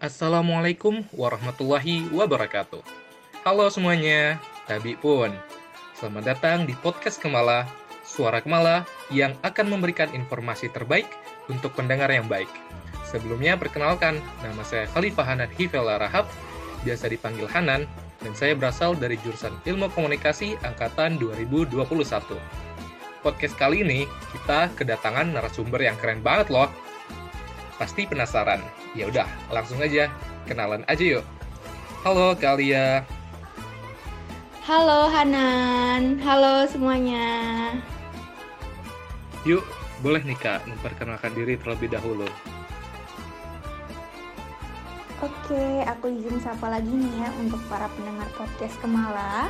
Assalamualaikum warahmatullahi wabarakatuh. Halo semuanya, Tabi pun. Selamat datang di podcast Kemala, Suara Kemala yang akan memberikan informasi terbaik untuk pendengar yang baik. Sebelumnya perkenalkan, nama saya Khalifah Hanan Hifela Rahab, biasa dipanggil Hanan, dan saya berasal dari jurusan Ilmu Komunikasi Angkatan 2021. Podcast kali ini kita kedatangan narasumber yang keren banget loh. Pasti penasaran? Ya udah, langsung aja kenalan aja yuk. Halo Kalia. Halo Hanan, halo semuanya. Yuk, boleh nih Kak memperkenalkan diri terlebih dahulu. Oke, aku izin sapa lagi nih ya untuk para pendengar podcast Kemala.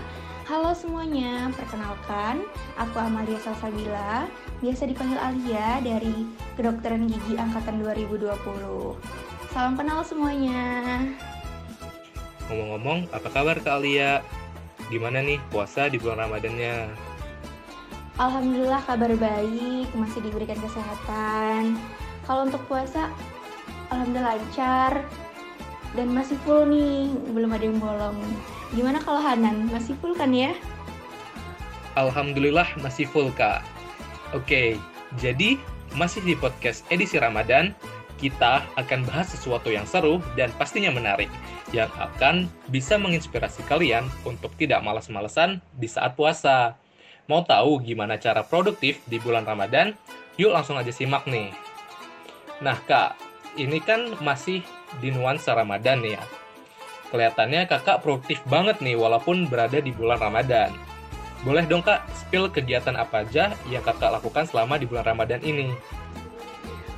Halo semuanya, perkenalkan, aku Amalia Salsabila, biasa dipanggil Alia dari Kedokteran Gigi Angkatan 2020. Salam kenal semuanya. Ngomong-ngomong, apa kabar Kak Alia? Gimana nih puasa di bulan Ramadannya? Alhamdulillah kabar baik, masih diberikan kesehatan. Kalau untuk puasa, Alhamdulillah lancar dan masih full nih, belum ada yang bolong. Gimana kalau Hanan? Masih full kan ya? Alhamdulillah masih full kak. Oke, jadi masih di podcast edisi Ramadan, kita akan bahas sesuatu yang seru dan pastinya menarik yang akan bisa menginspirasi kalian untuk tidak malas-malesan di saat puasa. Mau tahu gimana cara produktif di bulan Ramadan? Yuk langsung aja simak nih. Nah kak, ini kan masih di nuansa Ramadan ya. Kelihatannya kakak produktif banget nih walaupun berada di bulan Ramadan. Boleh dong kak, spill kegiatan apa aja yang kakak lakukan selama di bulan Ramadan ini?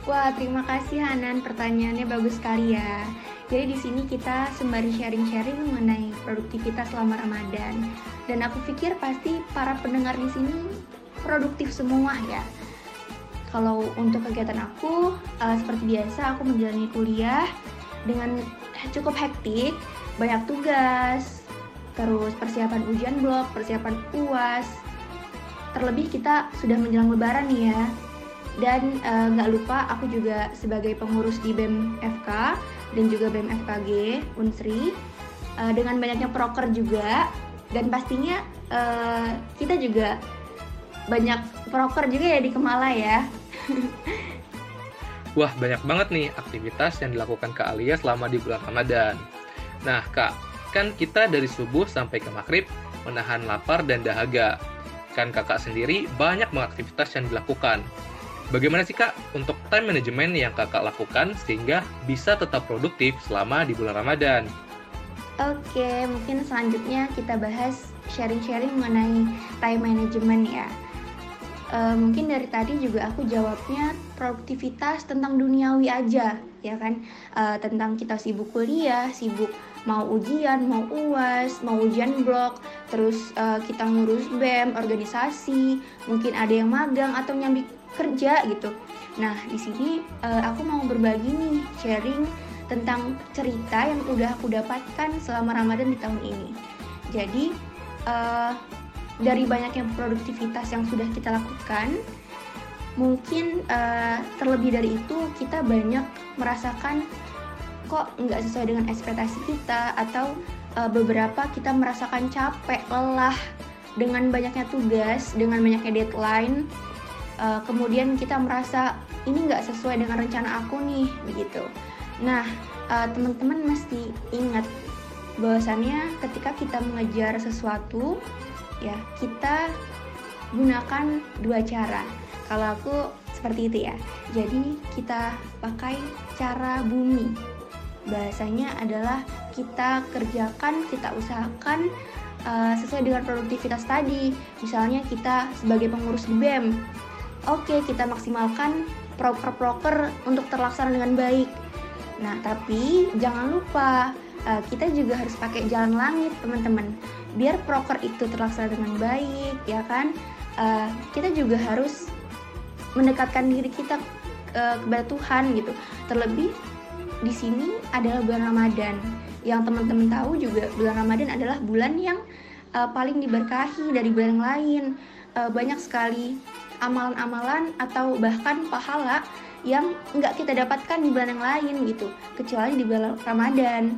Wah, terima kasih Hanan. Pertanyaannya bagus sekali ya. Jadi di sini kita sembari sharing-sharing mengenai produktivitas selama Ramadan. Dan aku pikir pasti para pendengar di sini produktif semua ya. Kalau untuk kegiatan aku, uh, seperti biasa aku menjalani kuliah dengan cukup hektik banyak tugas, terus persiapan ujian blok, persiapan UAS. Terlebih kita sudah menjelang lebaran nih ya. Dan eh, nggak uh, lupa aku juga sebagai pengurus di BEM FK dan juga BEM FKG Unsri uh, dengan banyaknya proker juga dan pastinya uh, kita juga banyak proker juga ya di Kemala ya. Wah, banyak banget nih aktivitas yang dilakukan Kak Alia selama di bulan Ramadan. Nah, Kak, kan kita dari subuh sampai ke maghrib menahan lapar dan dahaga. Kan kakak sendiri banyak mengaktivitas yang dilakukan. Bagaimana sih kak untuk time management yang kakak lakukan sehingga bisa tetap produktif selama di bulan Ramadan? Oke, mungkin selanjutnya kita bahas sharing-sharing mengenai time management ya. E, mungkin dari tadi juga aku jawabnya produktivitas tentang duniawi aja, ya kan? E, tentang kita sibuk kuliah, sibuk mau ujian, mau uas, mau ujian blok, terus uh, kita ngurus BEM, organisasi, mungkin ada yang magang atau nyambi kerja gitu. Nah, di sini uh, aku mau berbagi nih sharing tentang cerita yang udah aku dapatkan selama Ramadan di tahun ini. Jadi uh, dari banyaknya produktivitas yang sudah kita lakukan, mungkin uh, terlebih dari itu kita banyak merasakan kok nggak sesuai dengan ekspektasi kita atau uh, beberapa kita merasakan capek, lelah dengan banyaknya tugas, dengan banyaknya deadline. Uh, kemudian kita merasa ini nggak sesuai dengan rencana aku nih, begitu. Nah, uh, teman-teman mesti ingat bahwasannya ketika kita mengejar sesuatu, ya kita gunakan dua cara. Kalau aku seperti itu ya. Jadi kita pakai cara bumi bahasanya adalah kita kerjakan, kita usahakan uh, sesuai dengan produktivitas tadi. Misalnya kita sebagai pengurus di BEM, oke okay, kita maksimalkan proker-proker untuk terlaksana dengan baik. Nah, tapi jangan lupa uh, kita juga harus pakai jalan langit, teman-teman. Biar proker itu terlaksana dengan baik, ya kan? Uh, kita juga harus mendekatkan diri kita kepada Tuhan gitu. Terlebih di sini adalah bulan Ramadan. Yang teman-teman tahu juga bulan Ramadan adalah bulan yang uh, paling diberkahi dari bulan yang lain. Uh, banyak sekali amalan-amalan atau bahkan pahala yang nggak kita dapatkan di bulan yang lain gitu kecuali di bulan Ramadan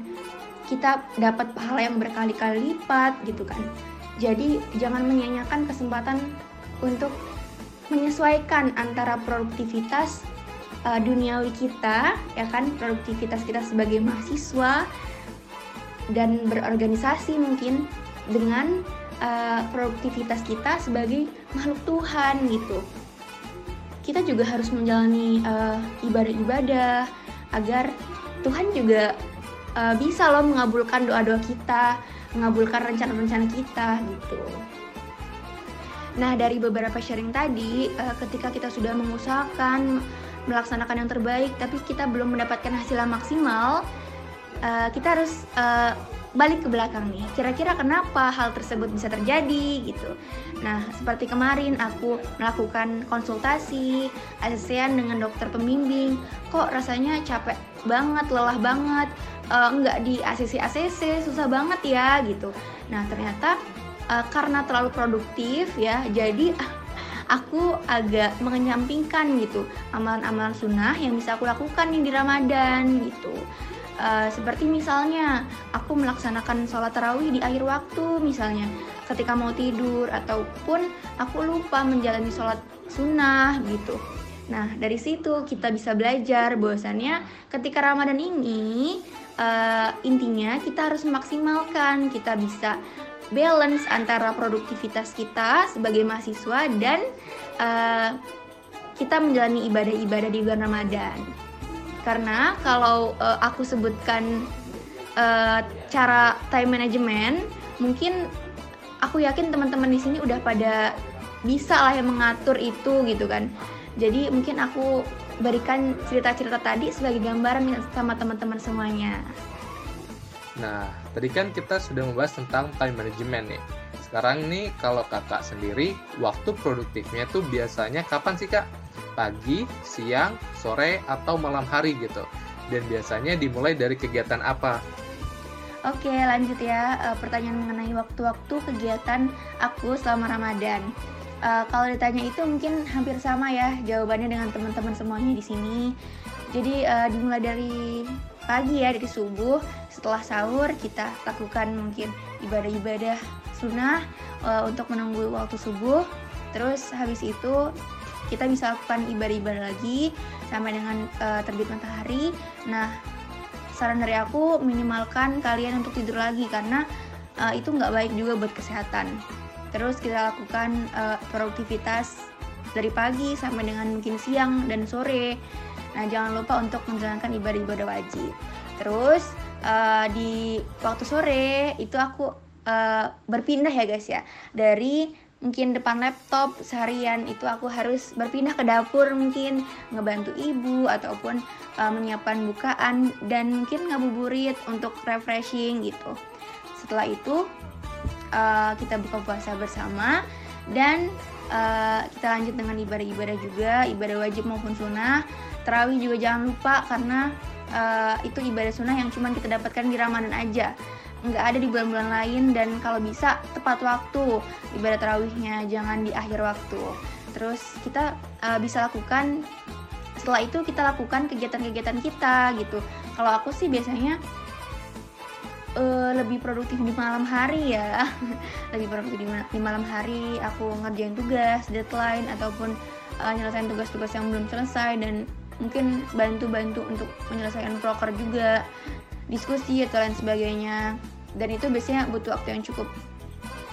kita dapat pahala yang berkali-kali lipat gitu kan jadi jangan menyanyikan kesempatan untuk menyesuaikan antara produktivitas uh, duniawi kita ya kan produktivitas kita sebagai mahasiswa dan berorganisasi mungkin dengan uh, produktivitas kita sebagai makhluk Tuhan gitu kita juga harus menjalani ibadah ibadah-ibadah agar Tuhan juga uh, bisa loh mengabulkan doa-doa kita, mengabulkan rencana-rencana kita gitu. Nah, dari beberapa sharing tadi, uh, ketika kita sudah mengusahakan melaksanakan yang terbaik, tapi kita belum mendapatkan hasil yang maksimal, uh, kita harus uh, balik ke belakang nih. Kira-kira kenapa hal tersebut bisa terjadi gitu. Nah, seperti kemarin aku melakukan konsultasi ASEAN dengan dokter pembimbing, kok rasanya capek banget, lelah banget, uh, nggak di ACC ACC, susah banget ya gitu. Nah, ternyata uh, karena terlalu produktif ya, jadi aku agak menyampingkan gitu amalan-amalan sunnah yang bisa aku lakukan nih di Ramadan gitu. Uh, seperti misalnya aku melaksanakan sholat tarawih di akhir waktu misalnya ketika mau tidur ataupun aku lupa menjalani sholat sunnah gitu. Nah dari situ kita bisa belajar bahwasannya ketika Ramadan ini uh, intinya kita harus memaksimalkan kita bisa balance antara produktivitas kita sebagai mahasiswa dan uh, kita menjalani ibadah-ibadah di bulan Ramadan karena kalau uh, aku sebutkan uh, cara time management mungkin aku yakin teman-teman di sini udah pada bisa lah yang mengatur itu gitu kan jadi mungkin aku berikan cerita-cerita tadi sebagai gambaran sama teman-teman semuanya. Nah, tadi kan kita sudah membahas tentang time management nih. Sekarang nih kalau kakak sendiri, waktu produktifnya tuh biasanya kapan sih kak? pagi, siang, sore, atau malam hari gitu. Dan biasanya dimulai dari kegiatan apa? Oke, lanjut ya. E, pertanyaan mengenai waktu-waktu kegiatan aku selama Ramadan. E, kalau ditanya itu mungkin hampir sama ya jawabannya dengan teman-teman semuanya di sini. Jadi e, dimulai dari pagi ya, dari subuh. Setelah sahur kita lakukan mungkin ibadah-ibadah sunnah e, untuk menunggu waktu subuh. Terus habis itu kita bisa lakukan ibadah-ibadah lagi sampai dengan uh, terbit matahari. Nah, saran dari aku minimalkan kalian untuk tidur lagi karena uh, itu nggak baik juga buat kesehatan. Terus kita lakukan uh, produktivitas dari pagi sampai dengan mungkin siang dan sore. Nah, jangan lupa untuk menjalankan ibadah-ibadah wajib. Terus uh, di waktu sore itu aku uh, berpindah ya guys ya. Dari mungkin depan laptop seharian itu aku harus berpindah ke dapur mungkin ngebantu ibu ataupun uh, menyiapkan bukaan dan mungkin ngabuburit untuk refreshing gitu. Setelah itu uh, kita buka puasa bersama dan uh, kita lanjut dengan ibadah-ibadah juga ibadah wajib maupun sunnah. Terawih juga jangan lupa karena uh, itu ibadah sunnah yang cuma kita dapatkan di Ramadan aja. Nggak ada di bulan-bulan lain dan kalau bisa tepat waktu. Ibadah tarawihnya jangan di akhir waktu. Terus kita uh, bisa lakukan setelah itu kita lakukan kegiatan-kegiatan kita gitu. Kalau aku sih biasanya uh, lebih produktif di malam hari ya. Lebih produktif di, di malam hari aku ngerjain tugas deadline ataupun uh, nyelesain tugas-tugas yang belum selesai dan mungkin bantu-bantu untuk menyelesaikan proker juga diskusi atau lain sebagainya. Dan itu biasanya butuh waktu yang cukup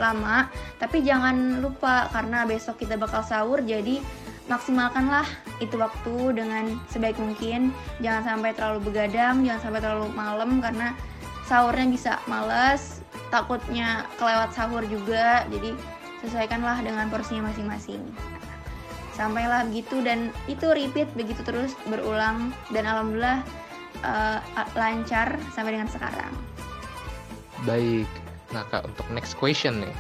lama. Tapi jangan lupa karena besok kita bakal sahur jadi maksimalkanlah itu waktu dengan sebaik mungkin. Jangan sampai terlalu begadang jangan sampai terlalu malam karena sahurnya bisa males takutnya kelewat sahur juga. Jadi sesuaikanlah dengan porsinya masing-masing sampailah begitu dan itu repeat begitu terus berulang dan alhamdulillah uh, lancar sampai dengan sekarang Baik, nah kak untuk next question nih,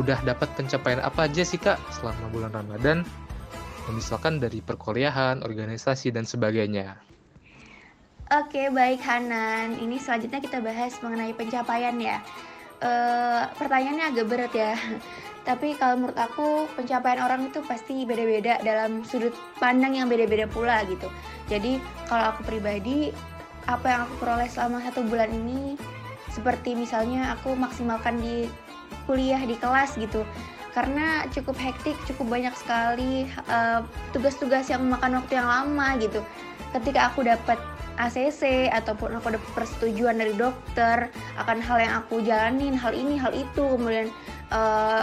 udah dapat pencapaian apa aja sih kak selama bulan Ramadan? Misalkan dari perkuliahan, organisasi dan sebagainya. Oke, baik Hanan. Ini selanjutnya kita bahas mengenai pencapaian ya. Uh, pertanyaannya agak berat ya. Tapi kalau menurut aku pencapaian orang itu pasti beda-beda dalam sudut pandang yang beda-beda pula gitu. Jadi kalau aku pribadi apa yang aku peroleh selama satu bulan ini seperti misalnya aku maksimalkan di kuliah di kelas gitu karena cukup hektik cukup banyak sekali eh, tugas-tugas uh, yang memakan waktu yang lama gitu ketika aku dapat ACC ataupun aku dapat persetujuan dari dokter akan hal yang aku jalanin hal ini hal itu. Kemudian uh,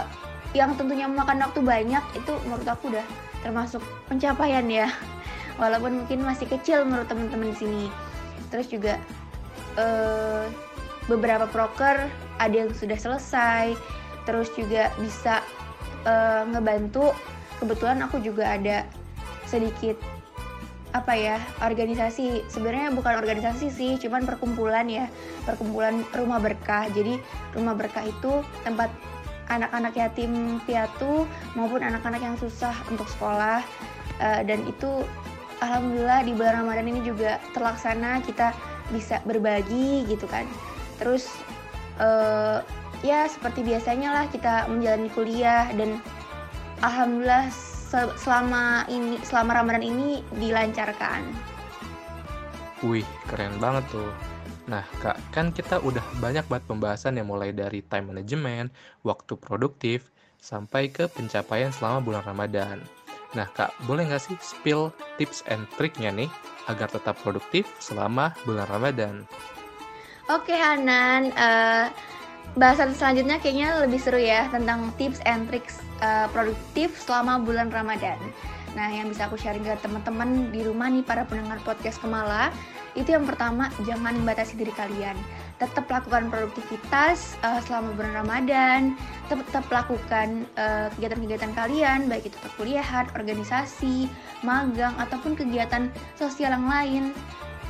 yang tentunya memakan waktu banyak itu menurut aku udah termasuk pencapaian ya. Walaupun mungkin masih kecil menurut teman-teman di sini. Terus juga uh, beberapa proker ada yang sudah selesai. Terus juga bisa uh, ngebantu. Kebetulan aku juga ada sedikit apa ya organisasi sebenarnya bukan organisasi sih cuman perkumpulan ya perkumpulan rumah berkah. Jadi rumah berkah itu tempat anak-anak yatim piatu maupun anak-anak yang susah untuk sekolah uh, dan itu alhamdulillah di bulan Ramadan ini juga terlaksana kita bisa berbagi gitu kan. Terus uh, ya seperti biasanya lah kita menjalani kuliah dan alhamdulillah selama ini selama Ramadan ini dilancarkan. Wih, keren banget tuh. Nah, Kak, kan kita udah banyak banget pembahasan yang mulai dari time management, waktu produktif, sampai ke pencapaian selama bulan Ramadan. Nah, Kak, boleh nggak sih spill tips and triknya nih agar tetap produktif selama bulan Ramadan? Oke, Hanan. Uh, bahasan selanjutnya kayaknya lebih seru ya tentang tips and tricks uh, produktif selama bulan Ramadan. Nah, yang bisa aku sharing ke teman-teman di rumah nih para pendengar podcast Kemala, itu yang pertama jangan membatasi diri kalian. Tetap lakukan produktivitas uh, selama bulan Ramadan, tetap, lakukan kegiatan kegiatan-kegiatan kalian, baik itu perkuliahan, organisasi, magang, ataupun kegiatan sosial yang lain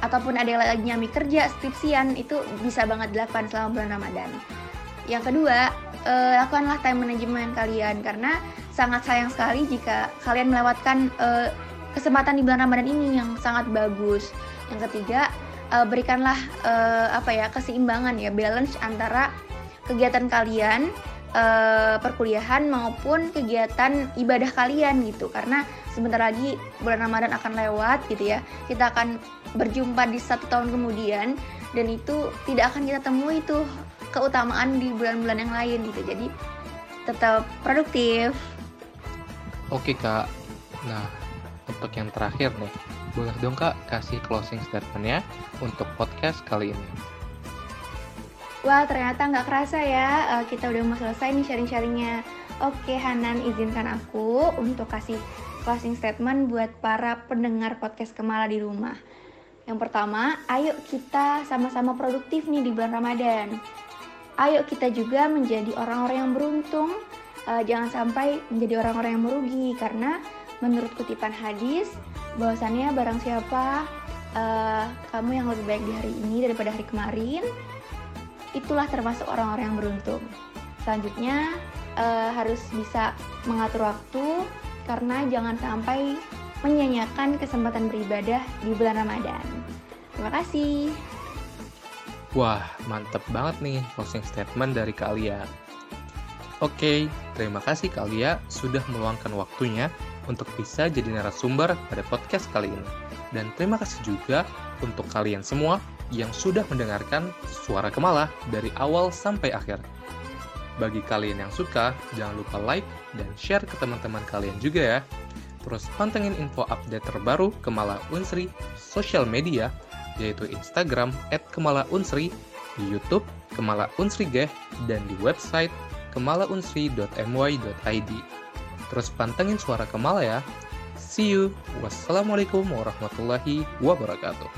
ataupun ada yang lagi nyami kerja, skripsian, itu bisa banget dilakukan selama bulan Ramadan. Yang kedua, uh, lakukanlah time management kalian karena sangat sayang sekali jika kalian melewatkan uh, kesempatan di bulan Ramadan ini yang sangat bagus. Yang ketiga, uh, berikanlah apa ya keseimbangan ya balance antara kegiatan kalian uh, perkuliahan maupun kegiatan ibadah kalian gitu karena sebentar lagi bulan Ramadan akan lewat gitu ya. Kita akan berjumpa di satu tahun kemudian dan itu tidak akan kita temui tuh keutamaan di bulan-bulan yang lain gitu. Jadi tetap produktif. Oke kak. Nah untuk yang terakhir nih boleh dong kak kasih closing statementnya untuk podcast kali ini. Wah ternyata nggak kerasa ya kita udah mau selesai nih sharing-sharingnya. Oke Hanan izinkan aku untuk kasih closing statement buat para pendengar podcast Kemala di rumah. Yang pertama, ayo kita sama-sama produktif nih di bulan Ramadan ayo kita juga menjadi orang-orang yang beruntung, uh, jangan sampai menjadi orang-orang yang merugi karena menurut kutipan hadis bahwasannya barang siapa uh, kamu yang lebih baik di hari ini daripada hari kemarin, itulah termasuk orang-orang yang beruntung. Selanjutnya uh, harus bisa mengatur waktu karena jangan sampai menyanyiakan kesempatan beribadah di bulan Ramadan. Terima kasih. Wah, mantep banget nih closing statement dari Kalia. Oke, terima kasih Kalia sudah meluangkan waktunya untuk bisa jadi narasumber pada podcast kali ini. Dan terima kasih juga untuk kalian semua yang sudah mendengarkan suara Kemala dari awal sampai akhir. Bagi kalian yang suka, jangan lupa like dan share ke teman-teman kalian juga ya. Terus pantengin info update terbaru Kemala Unsri, sosial media, yaitu Instagram @kemala_unsri, di YouTube Kemala Unsri Geh, dan di website kemalaunsri.my.id. Terus pantengin suara Kemala ya. See you. Wassalamualaikum warahmatullahi wabarakatuh.